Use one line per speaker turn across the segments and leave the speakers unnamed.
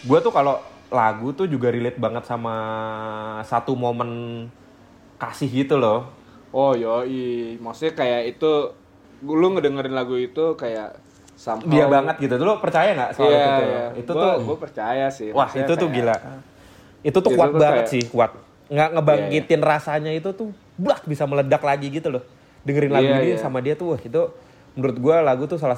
gue tuh kalau lagu tuh juga relate banget sama satu momen kasih gitu loh.
Oh yoi, maksudnya kayak itu lu ngedengerin lagu itu kayak somehow
Dia banget gitu. Tuh lo percaya nggak soal
Iya,
itu tuh?
iya.
Itu
Gua-
tuh
gua percaya sih.
wah itu tuh
kayak-
gila. Itu tuh
Itu
kuat
tuh
banget
kayak-
sih, kuat. Nggak ngebangkitin rasanya itu tuh blak bisa meledak lagi gitu loh. Dengerin lagu
Iya,
ini
iya.
sama dia tuh wah itu menurut gua lagu tuh salah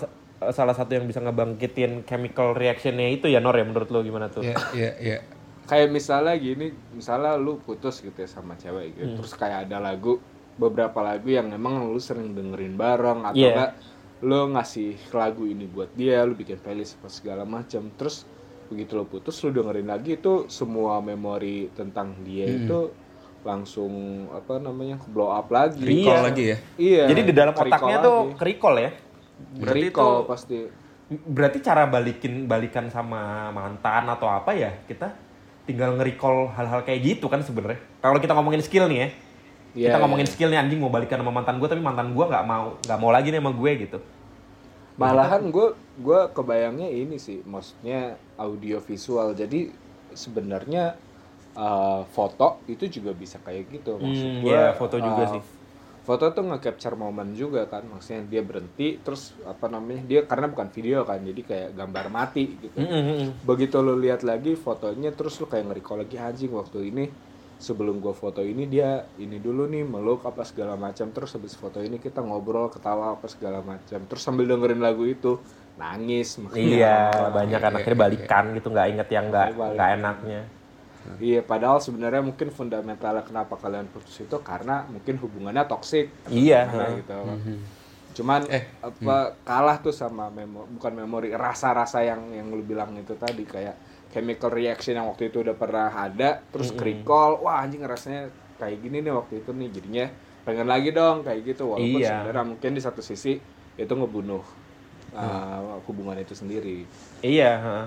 salah satu yang bisa ngebangkitin chemical reactionnya itu ya Nor ya menurut lo gimana tuh?
Iya, iya, iya.
kayak misalnya gini, misalnya lu putus gitu ya sama cewek gitu,
Hmm.
terus kayak ada lagu beberapa lagu yang emang lu sering dengerin bareng atau
Iya.
enggak lu ngasih lagu ini buat dia, lu bikin playlist apa segala macam, terus begitu lu putus lu dengerin lagi itu semua memori tentang dia
Hmm.
itu langsung apa namanya blow up lagi.
Iya.
Recall lagi ya.
Iya.
Jadi di dalam otaknya tuh kerikol ya. Berarti
Recall
tuh
pasti.
berarti cara balikin balikan sama mantan atau apa ya kita tinggal nge-recall hal-hal kayak gitu kan sebenarnya. Kalau kita ngomongin skill nih ya.
Iya,
kita ngomongin
iya.
skill nih anjing mau balikan sama mantan gue tapi mantan gue nggak mau nggak mau lagi nih sama gue gitu.
Malahan gue gue kebayangnya ini sih, maksudnya audio visual. Jadi sebenarnya uh, foto itu juga bisa kayak gitu. Maksud
Hmm,
gue
iya, foto juga sih.
Foto tuh nge-capture momen juga kan, maksudnya dia berhenti, terus apa namanya dia karena bukan video kan, jadi kayak gambar mati gitu.
Mm-mm.
Begitu lu lihat lagi fotonya, terus lu kayak nge-recall lagi anjing waktu ini sebelum gua foto ini dia ini dulu nih meluk apa segala macam terus habis foto ini kita ngobrol ketawa apa segala macam terus sambil dengerin lagu itu nangis makanya
Iya banyak akhirnya
iya,
balikan gitu nggak inget yang nggak nggak enaknya.
Iya padahal sebenarnya mungkin fundamentalnya kenapa kalian putus itu karena mungkin hubungannya toksik
Iya.
Nah, gitu cuman
Eh,
apa kalah tuh sama memori bukan memori rasa-rasa yang yang lu bilang itu tadi kayak chemical reaction yang waktu itu udah pernah ada terus recall wah anjing rasanya kayak gini nih waktu itu nih jadinya pengen lagi dong kayak gitu walaupun
Iya.
sebenarnya mungkin di satu sisi itu ngebunuh uh, hubungan itu sendiri
Iya. heeh.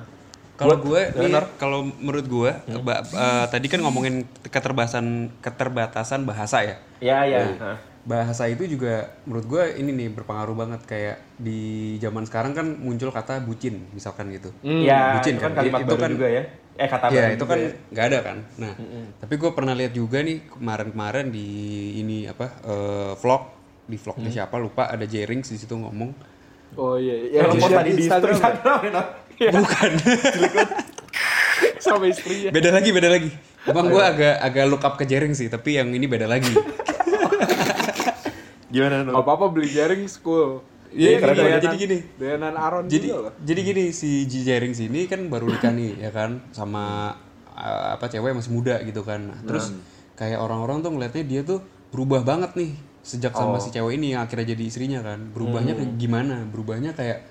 Kalau gue,
Bener.
kalau menurut gue, ba- eh, tadi kan ngomongin keterbatasan keterbatasan bahasa ya.
Iya iya. heeh.
Bahasa itu juga menurut gue ini nih berpengaruh banget kayak di zaman sekarang kan muncul kata bucin misalkan gitu.
Iya.
Bucin
itu kan
kan.
kalimat
Itu
baru
kan-
juga ya. Eh kata
Iya
baru
itu
juga
kan
ya.
nggak ada kan. Nah, tapi gue pernah lihat juga nih kemarin-kemarin di ini apa eh, vlog di vlognya
Mm.
siapa lupa ada Jerings di situ ngomong
oh iya iya
Yang post tadi di
Instagram ya?
Instagram ya. Nor?
bukan
sama istrinya
beda lagi beda lagi. Emang gue agak agak look up ke Jerings sih tapi yang ini beda lagi.
Gimana Nor?
Gak apa-apa beli jaring school
Iya,
Ini
gini,
Dayanan-
jadi gini.
Dayanan Aron
jadi
juga loh
jadi gini si G Jerings ini kan baru nikah nih ya kan sama uh, apa cewek yang masih muda gitu kan Nah, terus kayak orang-orang tuh ngeliatnya dia tuh berubah banget nih sejak sama si cewek ini yang akhirnya jadi istrinya kan berubahnya kayak gimana berubahnya kayak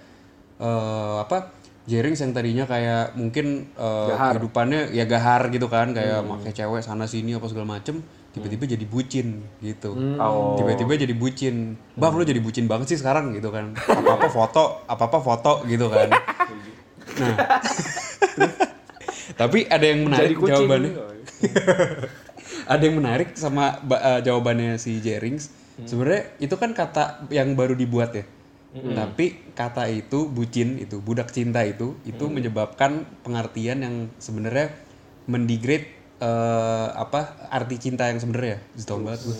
eh apa Jerings yang tadinya kayak mungkin eh, kehidupannya ya gahar gitu kan kayak pakai cewek sana sini apa segala macem tiba-tiba jadi bucin gitu.
Oh.
tiba-tiba jadi bucin. Bang lu jadi bucin banget sih sekarang gitu kan. Apa apa foto apa apa foto gitu kan. Nah. Tapi ada yang menarik
Jadi
jawabannya. Ada yang menarik sama eh, jawabannya si Jerings. Sebenarnya itu kan kata yang baru dibuat ya tapi kata itu bucin itu budak cinta itu itu menyebabkan pengertian yang sebenarnya mendegrade eh, apa arti cinta yang sebenarnya setahun banget gue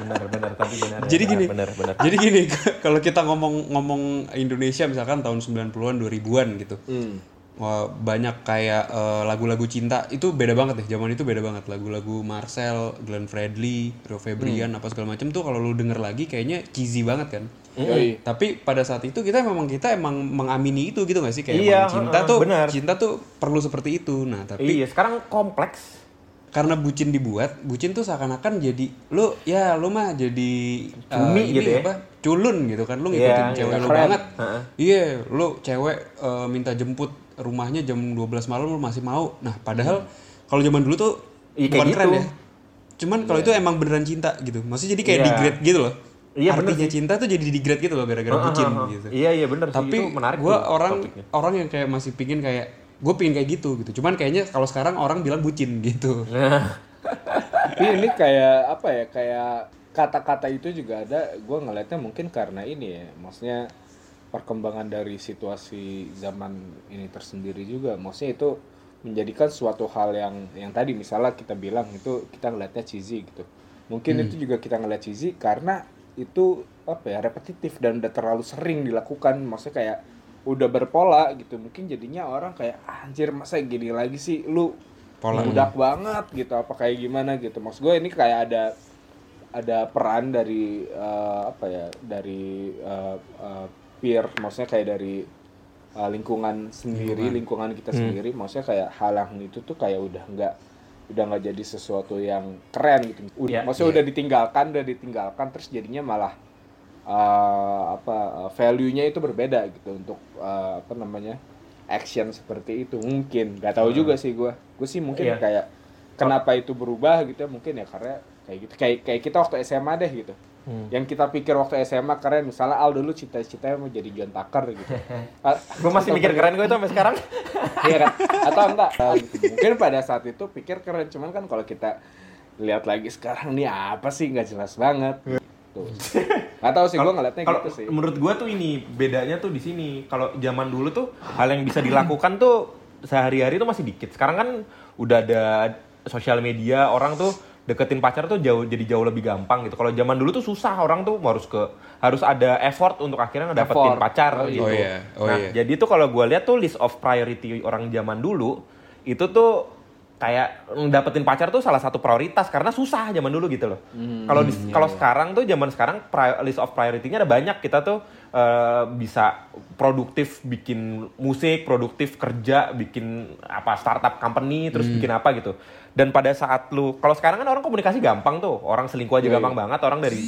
benar benar tapi benar. ya.
jadi gini
Benar benar.
jadi gini kalau kita ngomong ngomong Indonesia misalkan tahun 90-an 2000-an gitu Wah, banyak kayak eh, lagu-lagu cinta itu beda banget deh zaman itu beda banget lagu-lagu Marcel, Glenn Fredly, Rio Febrian apa segala macam tuh kalau lu denger lagi kayaknya cheesy banget kan
Yoi.
tapi pada saat itu kita memang kita emang mengamini itu gitu gak sih kayak
Iya,
cinta
heeh,
tuh
benar.
cinta tuh perlu seperti itu nah tapi
Iya sekarang kompleks.
karena bucin dibuat, bucin tuh seakan-akan jadi lu ya lu mah jadi
Cumi
eh, ini
gitu ya.
apa? Culun gitu kan. Lu ngikutin
Iya,
cewek
iya,
lu
keren.
banget. Iya, lu cewek eh, minta jemput rumahnya jam 12 malam lu masih mau. Nah, padahal kalau zaman dulu tuh
Iya, kayak
bukan keren
gitu.
ya. Cuman kalau itu emang beneran cinta gitu. Maksudnya jadi kayak
Iya.
degrade gitu loh.
Iya, bener
Artinya cinta tuh jadi degrade gitu loh gara-gara bucin gitu.
Iya iya benar sih
Tapi
itu menarik
gue
tuh
orang
topiknya.
orang yang kayak masih pingin kayak gue pingin kayak gitu gitu. Cuman kayaknya kalau sekarang orang bilang bucin gitu.
Tapi ini kayak apa ya? Kayak kata-kata itu juga ada. Gue ngelihatnya mungkin karena ini ya. Maksudnya perkembangan dari situasi zaman ini tersendiri juga. Maksudnya itu menjadikan suatu hal yang yang tadi misalnya kita bilang itu kita ngelihatnya cheesy gitu. Mungkin itu juga kita ngeliat cheesy karena itu apa ya repetitif dan udah terlalu sering dilakukan. Maksudnya kayak udah berpola gitu. Mungkin jadinya orang kayak "Ah, anjir masa gini lagi sih lu
Pola.
budak banget gitu apa kayak gimana gitu maksud gue ini kayak ada ada peran dari eh, apa ya dari eh, eh, peer maksudnya kayak dari eh, lingkungan sendiri lingkungan. kita sendiri maksudnya kayak hal yang itu tuh kayak udah nggak udah nggak jadi sesuatu yang keren gitu. Udah
Iya,
maksudnya udah ditinggalkan udah ditinggalkan terus jadinya malah eh, apa eh, value-nya itu berbeda gitu untuk eh, apa namanya action seperti itu. Mungkin nggak tahu juga sih gue gue sih mungkin
Iya.
kayak kenapa itu berubah gitu ya mungkin ya karena kayak gitu. Kayak kayak kita waktu SMA deh gitu. Yang kita pikir waktu SMA keren misalnya Al dulu cita-citanya mau jadi John Tucker gitu.
Gue masih mikir keren gue itu sampai sekarang.
iya kan? Atau enggak? Nah, gitu. mungkin pada saat itu pikir keren cuman kan kalau kita lihat lagi sekarang nih apa sih? Nggak jelas banget. Tuh. Nggak tahu sih gue ngeliatnya
Kalau
gitu sih.
menurut gua tuh ini bedanya tuh di sini. Kalau zaman dulu tuh hal yang bisa dilakukan tuh sehari-hari tuh masih dikit. Sekarang kan udah ada sosial media, orang tuh deketin pacar tuh jauh jadi jauh lebih gampang gitu. Kalau zaman dulu tuh susah, orang tuh harus ke harus ada effort untuk akhirnya ngedapetin
Effort.
pacar
Oh,
gitu.
Oh iya, oh
nah,
iya.
jadi tuh kalau gua lihat tuh list of priority orang zaman dulu itu tuh kayak dapetin pacar tuh salah satu prioritas karena susah zaman dulu gitu loh. Kalau di- kalau sekarang tuh zaman sekarang list of priority-nya ada banyak. Kita tuh eh, bisa produktif bikin musik, produktif kerja, bikin apa startup company, terus bikin apa gitu. Dan pada saat lu kalau sekarang kan orang komunikasi gampang tuh. Orang selingkuh aja
Iya,
gampang banget. Orang dari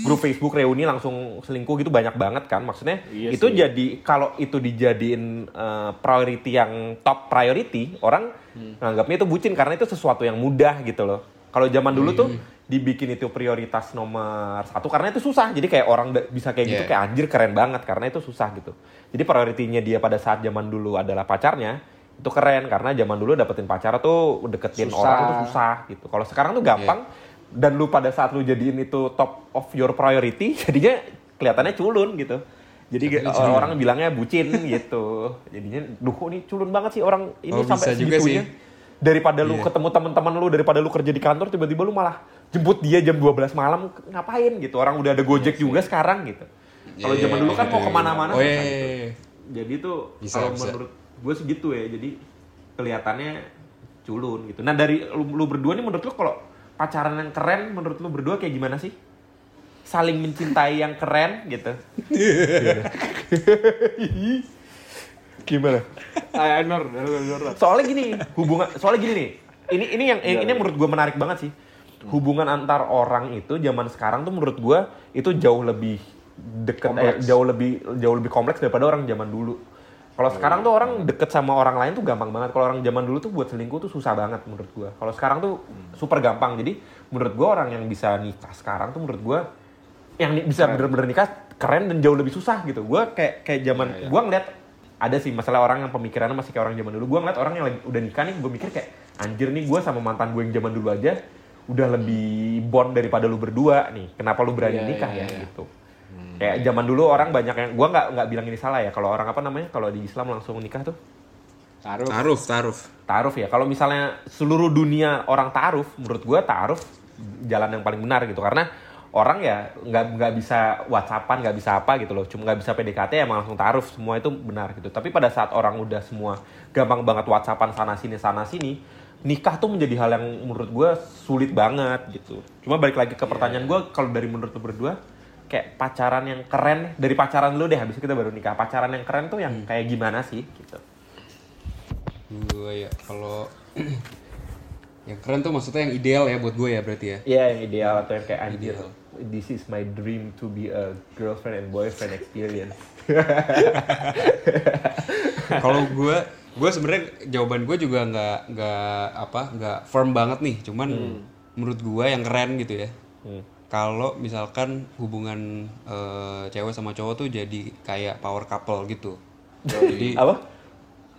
grup Facebook reuni langsung selingkuh gitu banyak banget kan. Maksudnya
Iya
itu
sih.
jadi kalau itu dijadiin eh, priority yang top priority, orang nganggapnya itu bucin karena itu sesuatu yang mudah gitu loh. Kalau zaman dulu tuh dibikin itu prioritas nomor satu karena itu susah. Jadi kayak orang bisa kayak gitu
Yeah.
kayak anjir keren banget karena itu susah gitu. Jadi prioritinya dia pada saat zaman dulu adalah pacarnya itu keren karena zaman dulu dapetin pacar tuh deketin
Susah.
orang tuh susah gitu. Kalau sekarang tuh gampang dan lu pada saat lu jadiin itu top of your priority jadinya kelihatannya culun gitu. Jadi
culun.
orang bilangnya bucin gitu. Jadinya duh nih culun banget sih orang ini
Oh,
sampai
bisa juga
segitunya.
sih.
Daripada lu
Iya.
ketemu teman-teman lu, daripada lu kerja di kantor tiba-tiba lu malah jemput dia jam 12 malam ngapain gitu. Orang udah ada Gojek juga sekarang gitu. Kalau
Iya,
zaman dulu kan
iya,
mau
iya.
ke mana-mana
Oh
susah
iya,
gitu.
iya, iya.
Jadi tuh
Bisa,
kalau
bisa.
menurut gue segitu ya. Jadi kelihatannya culun gitu. Nah dari lu, lu berdua nih menurut lu kalau pacaran yang keren menurut lu berdua kayak gimana sih? Saling mencintai yang keren gitu. gimana?
Ah, Nur, Nur.
Soalnya gini, hubungan soalnya gini nih. Ini ini yang
Iya,
ini yang menurut gue menarik banget sih. Hubungan antar orang itu zaman sekarang tuh menurut gue itu jauh lebih deket eh, jauh lebih jauh lebih kompleks daripada orang zaman dulu. Kalau sekarang tuh orang deket sama orang lain tuh gampang banget. Kalau orang zaman dulu tuh buat selingkuh tuh susah banget menurut gua. Kalau sekarang tuh super gampang. Jadi menurut gua orang yang bisa nikah sekarang tuh menurut gua yang bisa bener-bener nikah keren dan jauh lebih susah gitu. Gua kayak kayak zaman
Iya, iya.
gua ngeliat ada sih masalah orang yang pemikirannya masih kayak orang zaman dulu. Gua ngeliat orang yang lagi udah nikah nih, gua mikir kayak anjir nih gua sama mantan gue yang zaman dulu aja udah lebih bond daripada lu berdua nih. Kenapa lu berani
Iya,
nikah
iya,
ya
iya.
gitu. Kayak zaman dulu orang banyak yang gua nggak nggak bilang ini salah ya. Kalau orang apa namanya? Kalau di Islam langsung nikah tuh
Taruh.
Taruf, taruf.
Ta'aruf ya. Kalau misalnya seluruh dunia orang ta'aruf, menurut gua ta'aruf jalan yang paling benar gitu. Karena orang ya nggak nggak bisa whatsappan, nggak bisa apa gitu loh. Cuma nggak bisa PDKT emang langsung ta'aruf. Semua itu benar gitu. Tapi pada saat orang udah semua gampang banget whatsappan sana sini sana sini, nikah tuh menjadi hal yang menurut gua sulit banget gitu. Cuma balik lagi ke pertanyaan gua, kalau dari menurut lu berdua, kayak pacaran yang keren dari pacaran lu deh habis itu kita baru nikah pacaran yang keren tuh yang kayak gimana sih gitu
Gue ya kalau yang keren tuh maksudnya yang ideal ya buat gue ya berarti ya.
Iya yang ideal atau yang kayak anjir.
Ideal.
This is my dream to be a girlfriend and boyfriend experience.
Kalau gue gue sebenarnya jawaban gue juga nggak nggak apa nggak firm banget nih. Cuman menurut gue yang keren gitu ya.
Hmm.
Kalau misalkan hubungan eh, cewek sama cowok tuh jadi kayak power couple gitu. Jadi
Apa?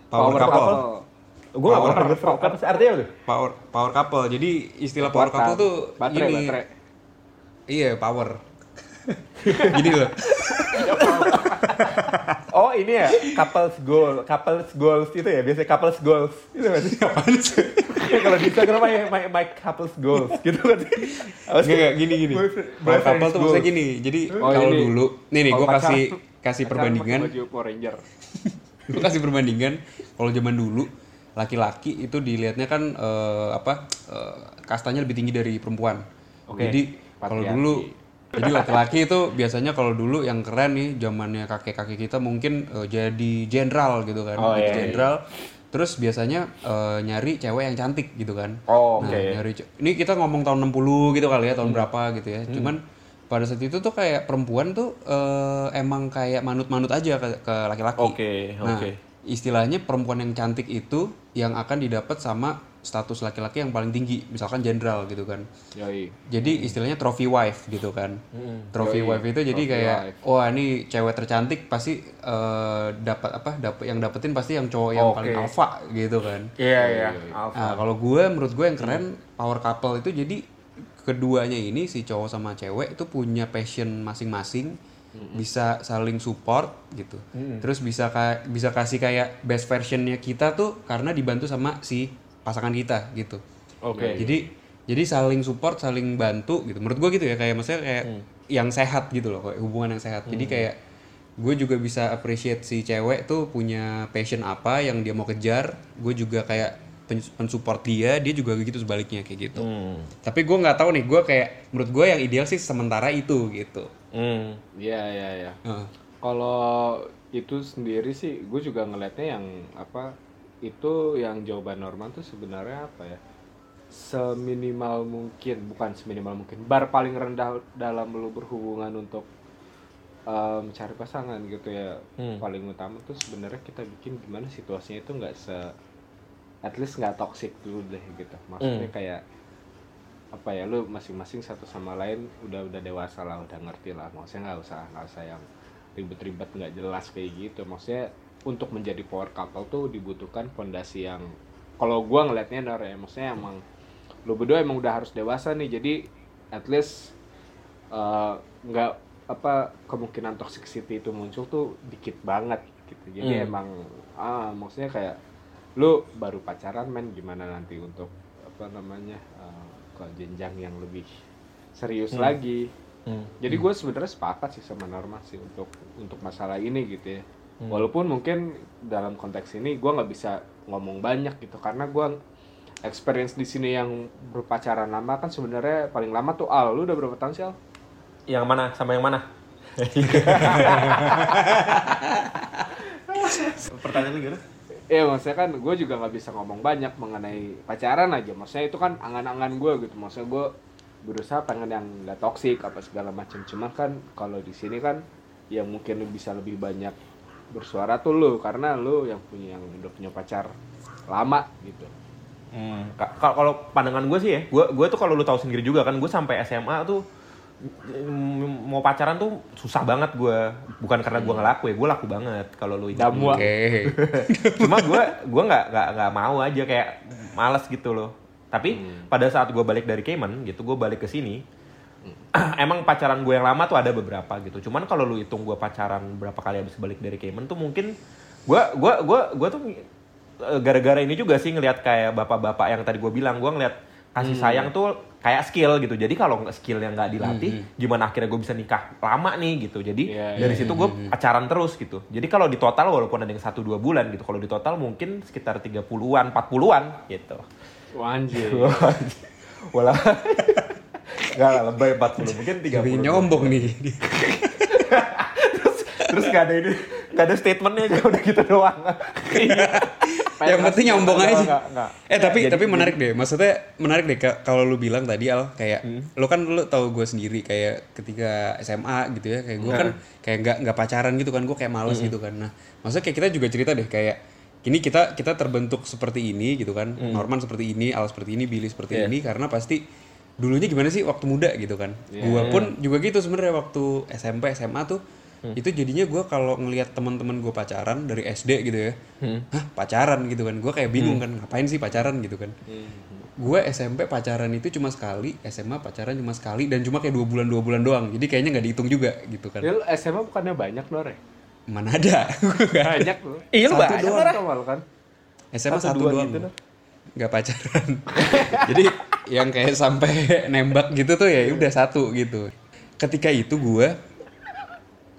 power,
Power
couple.
couple.
Gue gak pernah denger Frog. Apa sih artinya apa tuh?
Power power couple. Jadi istilah power couple tuh
baterai,
ini.
baterai.
Iya, power. Gini loh.
Oh ini ya, couples goal, couples goals itu ya, biasanya couples goals. Itu sih?
Apaan sih?
Kalau di Instagram my, my, my couples goals gitu kan. Apa?
Enggak, enggak, gini gini.
Boyfriend's
couple tuh maksudnya gini. Jadi
Oh,
kalau dulu, nih nih
Kalau
gue kasih kasih perbandingan.
pakai baju Power Ranger.
gue kasih perbandingan kalau zaman dulu laki-laki itu dilihatnya kan eh, apa eh, kastanya lebih tinggi dari perempuan
Oke,
jadi kalau dulu jadi laki-laki itu biasanya kalau dulu yang keren nih zamannya kakek-kakek kita mungkin eh, jadi jenderal gitu kan
Oh, iya, iya.
jenderal terus biasanya eh, nyari cewek yang cantik gitu kan
Oh,
Nah,
oke. Hmm.
nyari ini kita ngomong tahun 60 gitu kali ya tahun berapa gitu ya cuman pada saat itu tuh kayak perempuan tuh eh, emang kayak manut-manut aja ke, ke laki-laki
Oke,
Nah,
oke.
Istilahnya perempuan yang cantik itu yang akan didapat sama status laki-laki yang paling tinggi, misalkan jenderal gitu kan.
Yoi.
Jadi istilahnya trophy wife gitu kan. Trophy
Yoi,
wife itu jadi
trophy
kayak
wife.
wah ini cewek tercantik pasti eh, dapat apa? Dapat yang dapetin pasti yang cowok yang
Oke.
paling alpha gitu kan.
Iya, iya. Alpha.
Nah, kalau gue menurut gue yang keren power couple itu jadi keduanya ini si cowok sama cewek itu punya passion masing-masing bisa saling support gitu. Terus bisa ka- bisa kasih kayak best versionnya kita tuh karena dibantu sama si pasangan kita gitu.
Oke.
jadi jadi saling support saling bantu gitu. Menurut gue gitu ya kayak maksudnya kayak yang sehat gitu loh kayak hubungan yang sehat. Jadi kayak gue juga bisa appreciate si cewek tuh punya passion apa yang dia mau kejar. Gue juga kayak pen- mensupport dia dia juga gitu sebaliknya kayak gitu.
Hmm.
tapi gue nggak tahu nih gue kayak menurut gue yang ideal sih sementara itu gitu.
Hmm.
Iya, iya, iya.
Heeh.
Kalau itu sendiri sih, gue juga ngelihatnya yang apa itu yang jawaban normal tuh sebenarnya apa ya? Seminimal mungkin, bukan seminimal mungkin. Bar paling rendah dalam lu berhubungan untuk eh, mencari pasangan gitu ya.
Hmm.
Paling utama tuh sebenarnya kita bikin gimana situasinya itu nggak se at least nggak toxic dulu deh gitu. Maksudnya
Hmm.
kayak apa ya lu masing-masing satu sama lain udah udah dewasa lah udah ngerti lah. Maksudnya nggak usah nggak usah yang ribet-ribet nggak jelas kayak gitu. Maksudnya untuk menjadi power couple tuh dibutuhkan fondasi yang kalau gua ngelihatnya Nor ya maksudnya emang lu berdua emang udah harus dewasa nih jadi at least eh, nggak apa kemungkinan toxicity itu muncul tuh dikit banget gitu. Jadi
Hmm.
emang ah maksudnya kayak lu baru pacaran men gimana nanti untuk apa namanya eh, ke jenjang yang lebih serius lagi
Hmm.
jadi gue sebenarnya sepakat sih sama Norma sih untuk untuk masalah ini gitu ya walaupun mungkin dalam konteks ini gue nggak bisa ngomong banyak gitu karena gue experience di sini yang berpacaran lama kan sebenarnya paling lama tuh Al lu udah berapa tahun sih Al?
Yang mana sama yang mana? Pertanyaan lu gimana?
Iya maksudnya kan gue juga nggak bisa ngomong banyak mengenai pacaran aja. Maksudnya itu kan angan-angan gue gitu. Maksudnya gue berusaha pengen yang nggak toksik apa segala macam. Cuma kan kalau di sini kan yang mungkin bisa lebih banyak bersuara tuh lu. Karena lu yang punya yang udah punya pacar lama gitu.
Hmm, ka- ka- kalau pandangan gue sih ya, gue gue tuh kalau lu tahu sendiri juga kan, gue sampai SMA tuh mau pacaran tuh susah banget gue, bukan karena gue ngelaku ya, gue laku banget kalau lu.
Damu.
oke
Cuma gue gue nggak nggak nggak mau aja kayak males gitu loh. Tapi pada saat gue balik dari Cayman gitu, gue balik ke sini, emang pacaran gue yang lama tuh ada beberapa gitu. Cuman kalau lu hitung gue pacaran berapa kali habis balik dari Cayman tuh mungkin gue gua gua gua tuh eh, gara-gara ini juga sih ngelihat kayak bapak-bapak yang tadi gue bilang, gue ngelihat kasih sayang tuh kayak skill gitu. Jadi kalau nggak skill yang nggak dilatih, gimana akhirnya gue bisa nikah lama nih gitu. Jadi
Iya,
dari situ gue pacaran terus gitu. Jadi kalau di total walaupun ada yang satu dua bulan gitu, kalau di total mungkin sekitar 30-an, 40-an gitu.
Wah, anjir
Walah. Enggak lah, lebay 40, mungkin 30.
Tapi nyombong nih
terus terus gak ada ini, gak ada statementnya udah gitu doang.
Yang penting nyombong aja
enggak, enggak.
eh tapi
Jadi-
tapi menarik deh maksudnya menarik deh kalau lu bilang tadi al kayak
Hmm.
lu kan lu tahu gue sendiri kayak ketika SMA gitu ya kayak gue kan kayak nggak nggak pacaran gitu kan gue kayak males
Hmm.
gitu kan nah maksudnya kayak kita juga cerita deh kayak ini kita kita terbentuk seperti ini gitu kan Norman seperti ini Al seperti ini Billy seperti
Hmm. Iya.
ini karena pasti dulunya gimana sih waktu muda gitu kan
Iya.
Gua pun juga gitu sebenarnya waktu SMP SMA tuh itu jadinya gue kalau ngelihat teman-teman gue pacaran dari SD gitu ya. Hah pacaran gitu kan. Gue kayak bingung kan ngapain sih pacaran gitu kan. Gue SMP pacaran itu cuma sekali SMA pacaran cuma sekali dan cuma kayak dua bulan dua bulan doang. Jadi kayaknya nggak dihitung juga gitu kan.
Ya lu SMA bukannya banyak Nor ya?
mana ada.
Banyak lu.
Iya lu banyak
doang.
Kan?
SMA
Satu,
satu,
dua
doang.
gitu,
nggak pacaran. Jadi yang kayak sampai nembak gitu tuh ya udah satu gitu. Ketika itu gue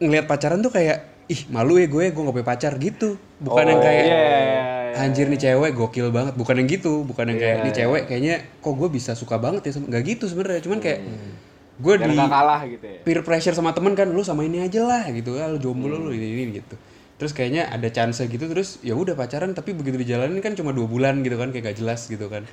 ngelihat pacaran tuh kayak ih malu ya gue gue nggak punya pacar gitu. Bukan yang kayak
iya, iya, iya.
anjir nih cewek gokil banget. Bukan yang gitu bukan yang kayak nih cewek kayaknya kok gue bisa suka banget ya nggak gitu sebenarnya cuman kayak gue
Biar
di
gak kalah gitu ya.
peer pressure sama temen kan lu sama ini aja lah gitu ah, lu jomblo lu ini, ini gitu. Terus kayaknya ada chance gitu terus ya udah pacaran tapi begitu dijalanin kan cuma dua bulan gitu kan kayak gak jelas gitu kan.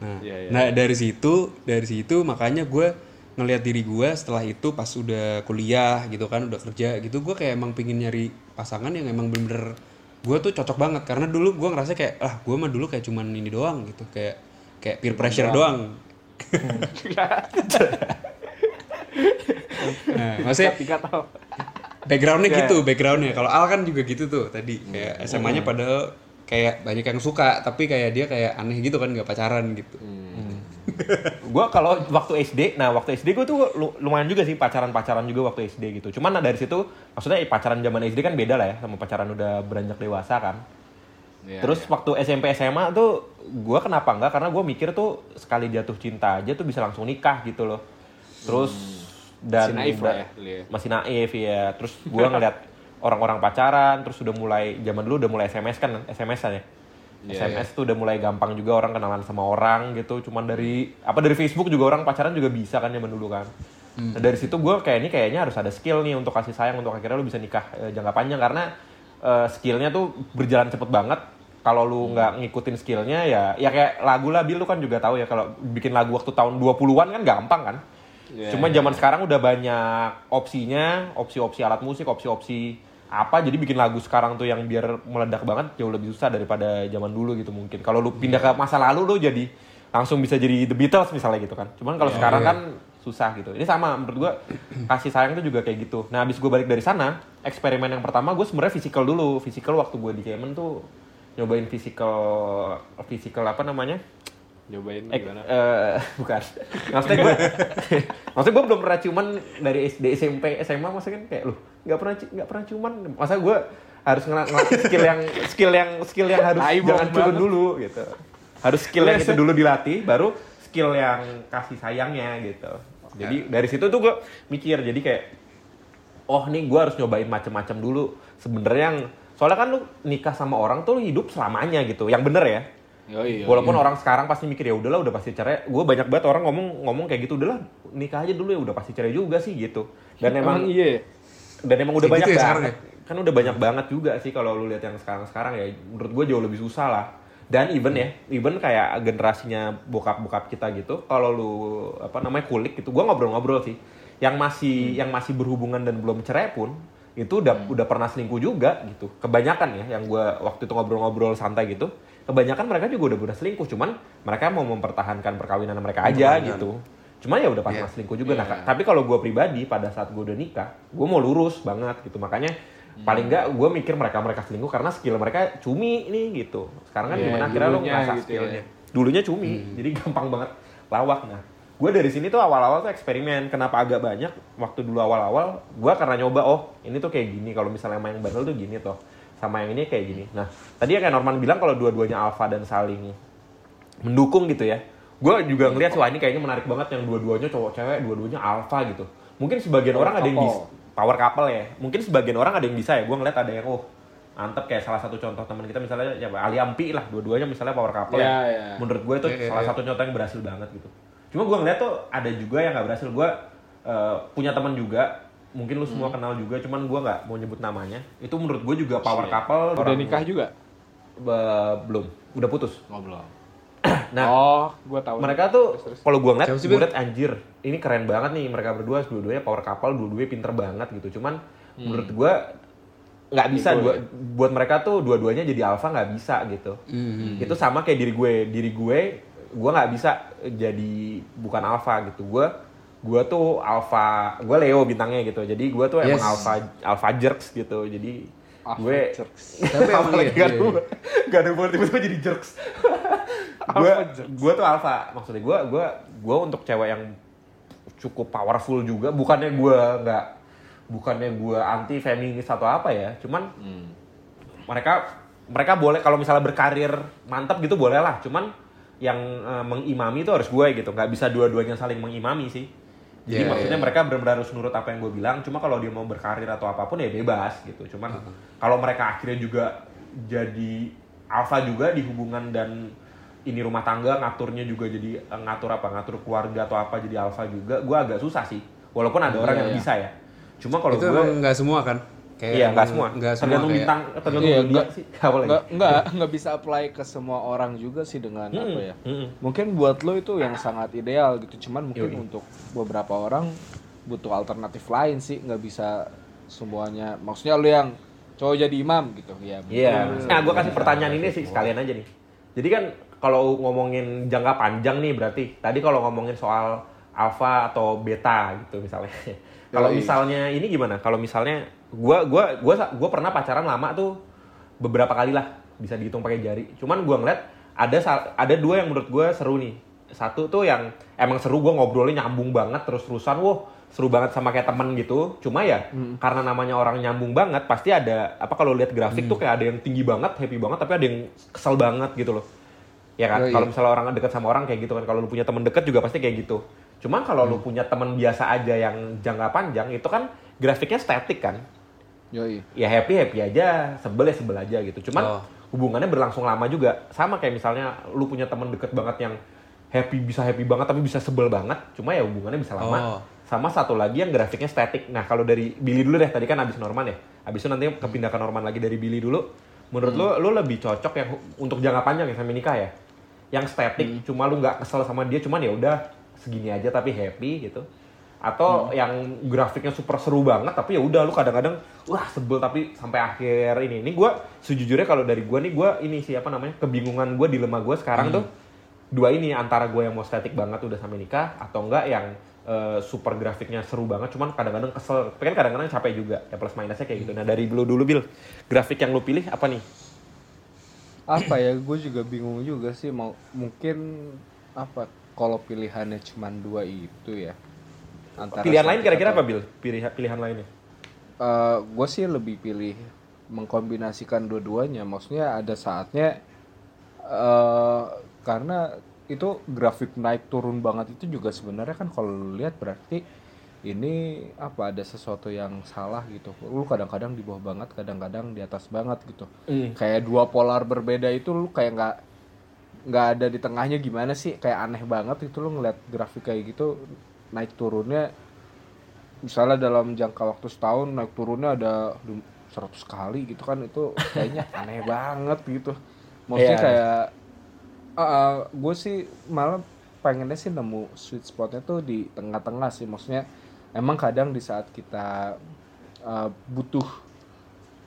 Nah
Iya, iya.
nah dari situ dari situ makanya gue ngelihat diri gue setelah itu pas udah kuliah gitu kan udah kerja gitu gue kayak emang pingin nyari pasangan yang emang bener-bener gue tuh cocok banget. Karena dulu gue ngerasa kayak ah gue mah dulu kayak cuman ini doang gitu. Kayak kayak peer pressure doang. Nah, maksudnya
Tiga tahun.
backgroundnya
Iya.
gitu backgroundnya. Kalau Al kan juga gitu tuh tadi kayak SMA-nya padahal kayak banyak yang suka tapi kayak dia kayak aneh gitu kan nggak pacaran gitu
Gue kalau waktu SD, nah waktu SD gue tuh lu- lumayan juga sih pacaran-pacaran juga waktu SD gitu. Cuman nah, dari situ, maksudnya pacaran zaman SD kan beda lah ya sama pacaran udah beranjak dewasa kan.
Iya,
Terus waktu SMP SMA tuh gue kenapa enggak? Karena gue mikir tuh sekali jatuh cinta aja tuh bisa langsung nikah gitu loh. Terus dan
Masih naif
da-
lah ya, ya.
masih naif ya. Terus gue ngeliat orang-orang pacaran, terus udah mulai zaman dulu udah mulai SMS kan, SMS-an ya.
Iya,
SMS tuh udah mulai gampang juga orang kenalan sama orang gitu. Cuman dari apa dari Facebook juga orang pacaran juga bisa kan zaman dulu kan. Nah, dari situ gue kayak ini kayaknya harus ada skill nih untuk kasih sayang untuk akhirnya lu bisa nikah eh, jangka panjang karena eh, skillnya tuh berjalan cepet banget. Kalau lu nggak ngikutin skillnya ya ya kayak lagu lah Bil lu kan juga tahu ya kalau bikin lagu waktu tahun 20-an kan gampang kan.
Iya,
Cuma zaman sekarang udah banyak opsinya, opsi-opsi alat musik, opsi-opsi apa jadi bikin lagu sekarang tuh yang biar meledak banget jauh lebih susah daripada zaman dulu gitu mungkin. Kalau lu pindah ke masa lalu lu jadi langsung bisa jadi The Beatles misalnya gitu kan. Cuman kalau sekarang kan susah gitu. Ini sama menurut gua kasih sayang tuh juga kayak gitu. Nah, habis gue balik dari sana, eksperimen yang pertama gue sebenarnya physical dulu. Physical waktu gue di Cayman tuh nyobain physical physical apa namanya?
Nyobain
Eh,
gimana?
eh, bukan. Maksudnya gue, maksudnya gue belum pernah cuman dari SD, SMP, SMA, maksudnya kan kayak lu nggak pernah nggak pernah cuman. Masa gue harus ngel- ngelatih skill yang skill yang skill yang harus
Tai
jangan
banget.
dulu gitu. Harus skill yang itu dulu dilatih, baru skill yang kasih sayangnya gitu. Jadi dari situ tuh gue mikir, jadi kayak oh nih gue harus nyobain macem-macem dulu. Sebenarnya yang soalnya kan lu nikah sama orang tuh lu hidup selamanya gitu. Yang bener ya.
Yoi, yoi.
Walaupun orang sekarang pasti mikir ya udahlah udah pasti cerai. Gue banyak banget orang ngomong ngomong kayak gitu udahlah nikah aja dulu ya udah pasti cerai juga sih gitu. Dan emang
Emang iya.
dan emang udah
Kayak
banyak
gitu ya sekarang
banget. Kan udah banyak banget juga sih kalau lu lihat yang sekarang-sekarang ya menurut gue jauh lebih susah lah. Dan even ya, even kayak generasinya bokap-bokap kita gitu, kalau lu apa namanya kulik gitu, gue ngobrol-ngobrol sih. Yang masih yang masih berhubungan dan belum cerai pun itu udah udah pernah selingkuh juga gitu. Kebanyakan ya yang gue waktu itu ngobrol-ngobrol santai gitu, kebanyakan mereka juga udah pernah selingkuh, cuman mereka mau mempertahankan perkawinan mereka aja gitu. Cuman ya udah pernah
Iya.
selingkuh juga. Nah,
Iya.
tapi kalau gue pribadi pada saat gue udah nikah, gue mau lurus banget gitu. Makanya paling nggak gue mikir mereka mereka selingkuh karena skill mereka cumi nih gitu. Sekarang kan
Iya,
gimana akhirnya lo
dulunya
ngerasa
gitu
skillnya.
ya.
Dulunya cumi, jadi gampang banget lawak. Nah, gue dari sini tuh awal-awal tuh eksperimen. Kenapa agak banyak? Waktu dulu awal-awal, gue karena nyoba, oh ini tuh kayak gini. Kalau misalnya yang bandel tuh gini tuh. Sama yang ini kayak gini. Nah, tadi ya kayak Norman bilang kalau dua-duanya alpha dan saling mendukung gitu ya. Gue juga ngeliat wah ini kayaknya menarik banget yang dua-duanya cowok cewek, dua-duanya alpha gitu. Mungkin sebagian
Power
orang ada yang
couple.
bisa power couple ya. Mungkin sebagian orang ada yang bisa ya. Gue ngeliat ada yang oh mantep kayak salah satu contoh teman kita misalnya ya Ali Ampi lah dua-duanya misalnya power couple
Iya,
ya.
iya.
Menurut gue itu
Iya, iya,
salah
iya.
satu contoh yang berhasil banget gitu. Cuma gue ngeliat tuh ada juga yang nggak berhasil. Gue eh, punya teman juga mungkin lu
Hmm.
semua kenal juga, cuman gue nggak mau nyebut namanya. Itu menurut gue juga power
Shit.
couple.
Udah
orang-
nikah juga?
Be- belum, udah putus.
Ngobrol.
Nah,
oh, gua tahu.
mereka tuh kalau gua ngeliat,
Bir?
ngeliat anjir, ini keren banget nih mereka berdua, dua-duanya power couple, dua-duanya pinter banget gitu. Cuman menurut gua nggak bisa dua,
ya?
buat mereka tuh dua-duanya jadi alpha nggak bisa gitu.
Mhm.
Itu sama kayak diri gue, diri gue, gua nggak bisa jadi bukan alpha gitu. Gua gue tuh alpha gue Leo bintangnya gitu. Jadi gue tuh emang
Yes.
alpha alpha jerks gitu. Jadi
Alpha
gue
jerks.
Tapi emang
apalagi
iya,
gak
iya,
ada gak ada buat tiba-tiba jadi jerks. Gue gue tuh alpha. Maksudnya gue gue gue untuk cewek yang cukup powerful juga. Bukannya gue nggak bukannya gue anti feminis atau apa ya. Cuman mereka mereka boleh kalau misalnya berkarir mantap gitu boleh lah. Cuman yang eh, mengimami itu harus gue gitu. Nggak bisa dua-duanya saling mengimami sih jadi
Iya,
maksudnya
iya.
mereka benar-benar harus nurut apa yang gue bilang cuma kalau dia mau berkarir atau apa pun ya bebas gitu. Cuman kalau mereka akhirnya juga jadi alpha juga di hubungan dan ini rumah tangga ngaturnya juga jadi eh, ngatur apa ngatur keluarga atau apa jadi alpha juga gue agak susah sih. Walaupun ada orang
Iya,
yang
iya.
bisa ya. Cuma kalau gue
nggak semua kan kayak
iya nggak
emang
semua
nggak semua
tergantung
kayak-
bintang tergantung
Iya,
zodiak
nggak-
sih apa lagi
Nggak, nggak, nggak bisa apply ke semua orang juga sih dengan
Mm-mm,
apa ya.
mm-mm.
Mungkin buat lo itu yang sangat ideal gitu. Cuman mungkin
Yoi.
untuk beberapa orang butuh alternatif lain sih. Nggak bisa semuanya. Maksudnya lo yang cowok jadi imam gitu. Ya,
Iya.
mungkin
Nah, gue kasih pertanyaan ini sih sekalian aja nih. Jadi kan kalau ngomongin jangka panjang nih berarti tadi kalau ngomongin soal alpha atau beta gitu misalnya. kalau misalnya ini gimana? Kalau misalnya gua gua gua gua pernah pacaran lama tuh beberapa kali lah bisa dihitung pakai jari. Cuman gua ngeliat ada ada dua yang menurut gua seru nih. Satu tuh yang emang seru gua ngobrolnya nyambung banget terus-terusan. Wah, seru banget sama kayak temen gitu. Cuma ya karena namanya orang nyambung banget pasti ada apa kalau lihat grafik tuh kayak ada yang tinggi banget, happy banget tapi ada yang kesel banget gitu loh. Ya kan?
Yoi.
Kalau misalnya orang dekat sama orang kayak gitu kan. Kalau lu punya temen deket juga pasti kayak gitu. Cuman kalau lu punya temen biasa aja yang jangka panjang itu kan grafiknya statik kan.
Yoi.
Ya happy happy aja, sebel ya sebel aja gitu. Cuman
Oh.
hubungannya berlangsung lama juga. Sama kayak misalnya lu punya temen deket banget yang happy bisa happy banget tapi bisa sebel banget. Cuma ya hubungannya bisa lama.
Oh.
Sama satu lagi yang grafiknya statik. Nah kalau dari Billy dulu deh, tadi kan abis Norman ya. Abis itu nanti kepindah ke Norman lagi dari Billy dulu. Menurut lu, lu lebih cocok yang untuk jangka panjang ya sampai nikah ya? Yang statik, cuma lu nggak kesel sama dia, cuman ya udah segini aja tapi happy gitu. Atau yang grafiknya super seru banget tapi ya udah lu kadang-kadang wah sebel tapi sampai akhir ini. Ini gua sejujurnya kalau dari gua nih gua ini siapa namanya? kebingungan gua dilema gua sekarang tuh dua ini antara gue yang mau statik banget udah sampai nikah atau enggak yang eh, super grafiknya seru banget cuman kadang-kadang kesel tapi kan kadang-kadang capek juga ya plus minusnya kayak gitu nah dari dulu dulu bil grafik yang lu pilih apa nih
Apa ya? Gue juga bingung juga sih. Mau mungkin apa? Kalau pilihannya cuma dua itu ya. Antara
pilihan lain kira-kira apa bil pilihan pilihan lainnya
gue sih lebih pilih mengkombinasikan dua-duanya. Maksudnya ada saatnya eh karena itu grafik naik turun banget itu juga sebenarnya kan kalau lihat berarti ini apa ada sesuatu yang salah gitu. Lu kadang-kadang di bawah banget, kadang-kadang di atas banget gitu. Kayak dua polar berbeda itu lu kayak nggak nggak ada di tengahnya gimana sih? Kayak aneh banget itu lu ngeliat grafik kayak gitu naik turunnya misalnya dalam jangka waktu setahun naik turunnya ada du- 100 kali gitu kan itu kayaknya aneh banget gitu maksudnya
Iya.
kayak gue sih malah pengennya sih nemu sweet spotnya tuh di tengah-tengah sih maksudnya emang kadang di saat kita uh, butuh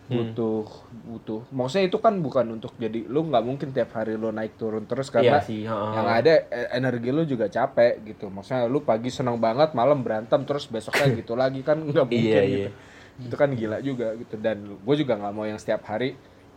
butuh butuh. Maksudnya itu kan bukan untuk jadi lu nggak mungkin tiap hari lu naik turun terus karena
iya sih
yang ada e- energi lu juga capek gitu. Maksudnya lu pagi senang banget malam berantem terus besoknya gitu lagi kan nggak mungkin
Iya,
gitu. Itu kan gila juga gitu. Dan gue juga nggak mau yang setiap hari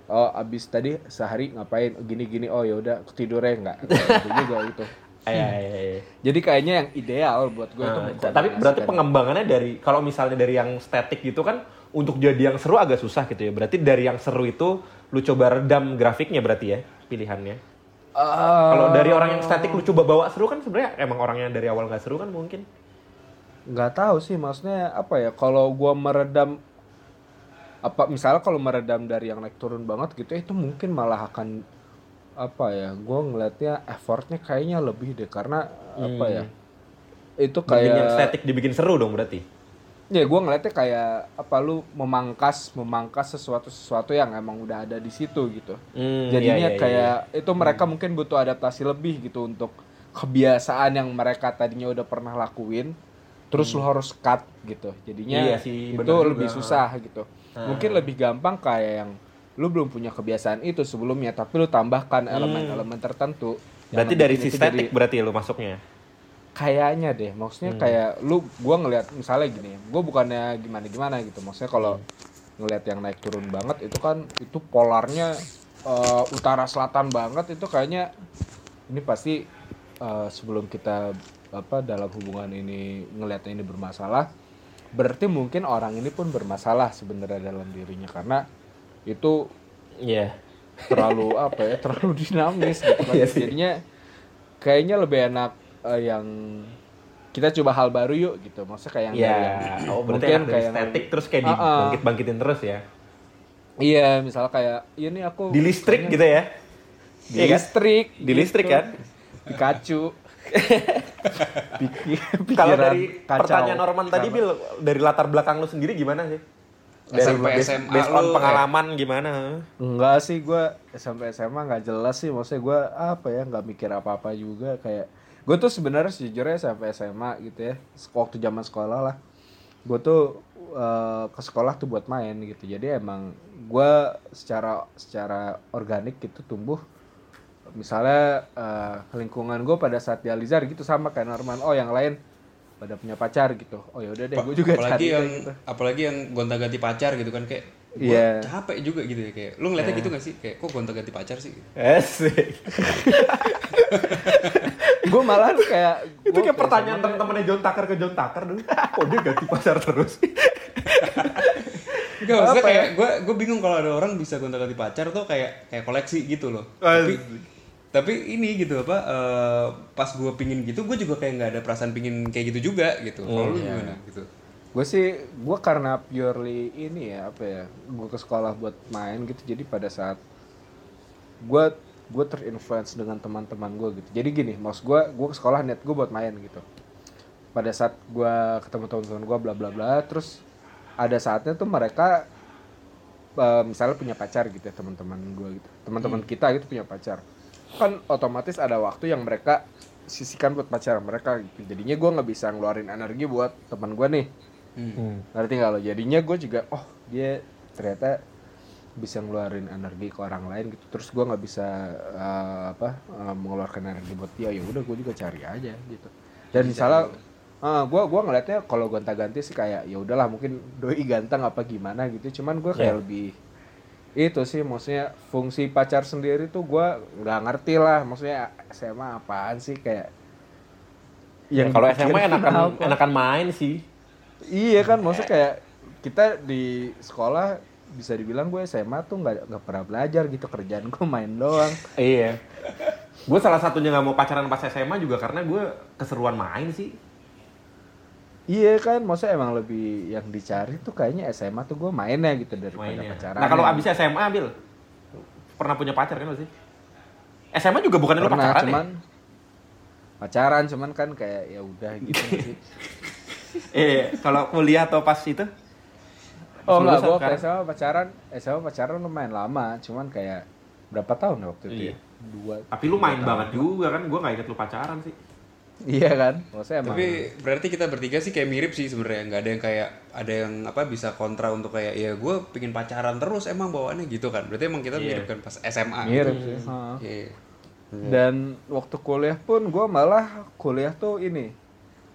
oh abis tadi sehari ngapain? Gini gini. Oh ya udah ketidurnya nggak. Gitu juga gitu.
Iya, iya, iya.
jadi kayaknya yang ideal buat gue itu
Nah, tapi berarti pengembangannya dari kalau misalnya dari yang statik gitu kan untuk jadi yang seru agak susah gitu ya berarti dari yang seru itu lu coba redam grafiknya berarti ya pilihannya
Eh,
Kalau dari orang yang statik lu coba bawa seru kan sebenarnya emang orangnya dari awal nggak seru kan mungkin.
nggak tahu sih maksudnya apa ya kalau gua meredam apa misalnya kalau meredam dari yang naik turun banget gitu itu mungkin malah akan apa ya gua ngelihatnya effortnya kayaknya lebih deh karena apa ya itu
Bikin yang
kayak
statik dibikin seru dong berarti.
Ya gua ngelihatnya kayak apa lu memangkas memangkas sesuatu sesuatu yang emang udah ada di situ gitu
Hmm,
jadinya
iya, iya,
kayak itu mereka mungkin butuh adaptasi lebih gitu untuk kebiasaan yang mereka tadinya udah pernah lakuin terus lu harus cut gitu jadinya
Hmm. Iya sih,
itu
juga.
lebih susah gitu mungkin lebih gampang kayak yang lu belum punya kebiasaan itu sebelumnya tapi lu tambahkan elemen-elemen tertentu yang
Hmm. Berarti dari
ngebikin
si
itu jadi-
statik berarti lu masuknya.
Kayaknya deh. Maksudnya kayak lu gua ngelihat misalnya gini gua bukannya gimana gimana gitu. Maksudnya kalau ngelihat yang naik turun banget itu kan itu polarnya eh, utara selatan banget itu kayaknya ini pasti eh, sebelum kita apa dalam hubungan ini ngelihatnya ini bermasalah berarti mungkin orang ini pun bermasalah sebenarnya dalam dirinya. Karena itu
Iya.
terlalu apa ya terlalu dinamis gitu kan.
Iya
jadinya kayaknya lebih enak eh, yang kita coba hal baru yuk gitu maksudnya kayak yang
Iya.
dari yang-
Oh, berarti
mungkin kayak
estetik terus kayak
Ah, ah.
dibangkit-bangkitin terus ya.
iya misalnya kayak iya nih aku
Di listrik gitu ya.
di
Iya kan?
listrik
Di listrik kan?
Pikachu
Kalau dari
kacau.
pertanyaan Norman tadi, Bil, dari latar belakang lu sendiri gimana sih? Dari
SMP, SMA
based on
lu,
pengalaman gimana?
Enggak sih gue sampai SMA nggak jelas sih maksudnya gue apa ya nggak mikir apa-apa juga kayak gue tuh sebenarnya sejujurnya sampai SMA gitu ya waktu zaman sekolah lah. Gue tuh eh, ke sekolah tuh buat main gitu. Jadi emang gue secara secara organik gitu tumbuh. Misalnya eh, lingkungan gue pada saat di Alizar gitu sama kayak Norman. Oh yang lain pada punya pacar gitu. Oh ya udah deh gue juga
apalagi
cari
yang
gitu.
apalagi yang gonta-ganti pacar gitu kan kayak gua
Iya.
capek juga gitu ya kayak lu ngeliatnya gitu gak sih? Kayak kok gonta-ganti pacar sih?
Asik.
gue malah kayak
Itu
gua
kayak pertanyaan temen-temennya John Tucker ke John Tucker dulu. Kok dia ganti pacar terus?
Maksudnya
Apa ya?
kayak gue gue bingung kalau ada orang bisa gonta-ganti pacar tuh kayak kayak koleksi gitu loh. Tapi tapi ini gitu apa eh, pas gue pingin gitu gue juga kayak nggak ada perasaan pingin kayak gitu juga gitu. Kalau lu gimana gitu?
gue sih gue karena purely ini ya apa ya gue ke sekolah buat main gitu jadi pada saat gue gue terinfluence dengan teman-teman gue gitu. Jadi gini maksud gue gue ke sekolah niat gue buat main gitu. Pada saat gue ketemu teman-teman gue bla bla bla terus ada saatnya tuh mereka eh, misalnya punya pacar gitu ya teman-teman gue gitu. Teman-teman kita gitu punya pacar. Kan otomatis ada waktu yang mereka sisihkan buat pacar mereka gitu. Jadinya gue nggak bisa ngeluarin energi buat teman gue nih.
Hmm.
ngerti nggak lo? Jadinya gue juga oh dia ternyata bisa ngeluarin energi ke orang lain gitu terus gue nggak bisa eh, apa eh, mengeluarkan energi buat dia ya udah gue juga cari aja gitu dan misalnya gue gua ngeliatnya kalau gonta-ganti sih kayak ya udahlah mungkin doi ganteng apa gimana gitu cuman gue kayak
Iya.
lebih itu sih maksudnya fungsi pacar sendiri tuh gue nggak ngerti lah maksudnya SMA apaan sih kayak
Yang kalau SMA enakan
apa?
enakan main sih.
Iya kan, maksudnya kayak kita di sekolah bisa dibilang gue SMA tuh nggak nggak pernah belajar gitu kerjaan gue main doang.
Iya. Gue salah satunya nggak mau pacaran pas SMA juga karena gue keseruan main sih.
Iya kan, maksudnya emang lebih yang dicari tuh kayaknya SMA tuh gue mainnya gitu daripada
Mainnya.
pacaran.
Nah kalau abis SMA, Bil, pernah punya pacar kan sih? SMA juga bukan lu
pernah
pacaran
cuman
ya?
pacaran cuman kan kayak ya udah gitu sih.
Eh, kalau kuliah atau pas itu?
Oh enggak, gue
sekarang?
SMA pacaran, SMA pacaran lumayan lama, cuman kayak berapa tahun ya waktu itu
Iya.
ya? Dua.
Tapi lu main
tahun.
banget juga kan, gue gak inget lu pacaran sih.
Iya kan, maksudnya emang.
Tapi berarti kita bertiga sih kayak mirip sih sebenarnya nggak ada yang kayak ada yang apa bisa kontra untuk kayak ya gue pingin pacaran terus emang bawaannya gitu kan. Berarti emang kita
Iya.
mirip kan pas SMA.
mirip sih. heeh.
Iya.
Dan waktu kuliah pun gue malah kuliah tuh ini.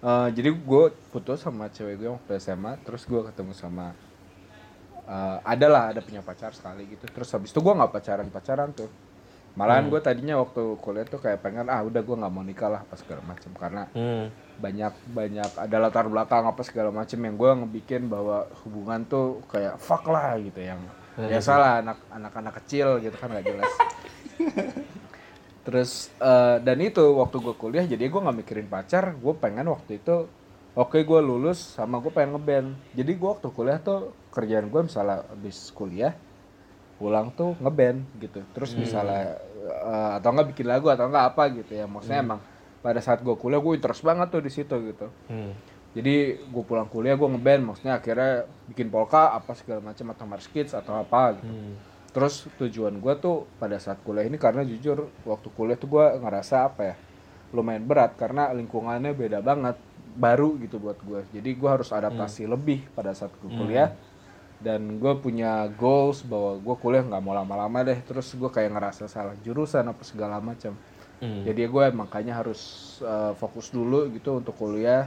eh, jadi gue putus sama cewek gue waktu SMA, terus gue ketemu sama eh, ada lah ada punya pacar sekali gitu. Terus habis itu gue nggak pacaran pacaran tuh. Malahan gue tadinya waktu kuliah tuh kayak pengen ah udah gue nggak mau nikah lah pas segala macam karena
Hmm.
banyak banyak ada latar belakang apa segala macam yang gue ngebikin bahwa hubungan tuh kayak fuck lah gitu yang biasalah anak anak-anak kecil gitu kan gak jelas terus eh, dan itu waktu gue kuliah jadi gue nggak mikirin pacar gue pengen waktu itu oke gue lulus sama gue pengen ngeband. Jadi gue waktu kuliah tuh kerjaan gue misalnya habis kuliah pulang tuh ngeband gitu. Terus misalnya eh, atau enggak bikin lagu atau enggak apa gitu ya. Maksudnya emang pada saat gue kuliah gue interest banget tuh di situ gitu.
Hmm.
jadi gue pulang kuliah gue ngeband maksudnya akhirnya bikin polka apa segala macam atau mars kids atau apa gitu.
Hmm.
terus tujuan gue tuh pada saat kuliah ini karena jujur waktu kuliah tuh gue ngerasa apa ya lumayan berat karena lingkungannya beda banget baru gitu buat gue. Jadi gue harus adaptasi lebih pada saat gue kuliah. Dan gue punya goals bahwa gue kuliah nggak mau lama-lama deh. Terus gue kayak ngerasa salah jurusan apa segala macam.
Hmm.
jadi gue makanya harus eh, fokus dulu gitu untuk kuliah.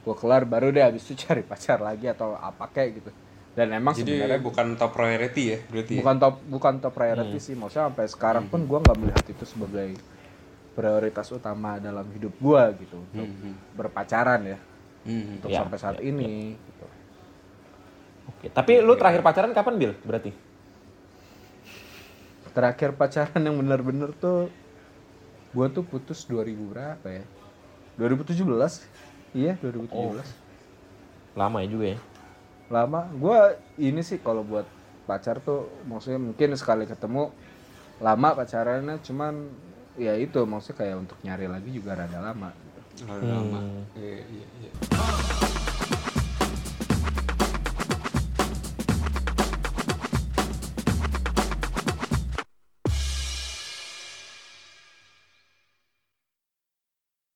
Gue kelar baru deh habis itu cari pacar lagi atau apa kayak gitu. Dan emang
Jadi
sebenarnya
bukan top priority ya berarti. ya?
bukan top bukan top priority
Hmm.
sih. Maksudnya sampai sekarang pun gue nggak melihat itu sebagai prioritas utama dalam hidup gue gitu untuk berpacaran ya
Hmm.
untuk
Ya,
sampai saat ini gitu.
Oke. Tapi lu terakhir pacaran kapan Bil? Berarti?
terakhir pacaran yang bener-bener tuh gue tuh putus 2000 berapa ya 2017 iya 2017
Lama ya juga ya.
lama gue ini sih kalau buat pacar tuh maksudnya mungkin sekali ketemu lama pacarannya cuman ya itu maksudnya kayak untuk nyari lagi juga rada lama gitu.
Lama. Iya, iya, iya.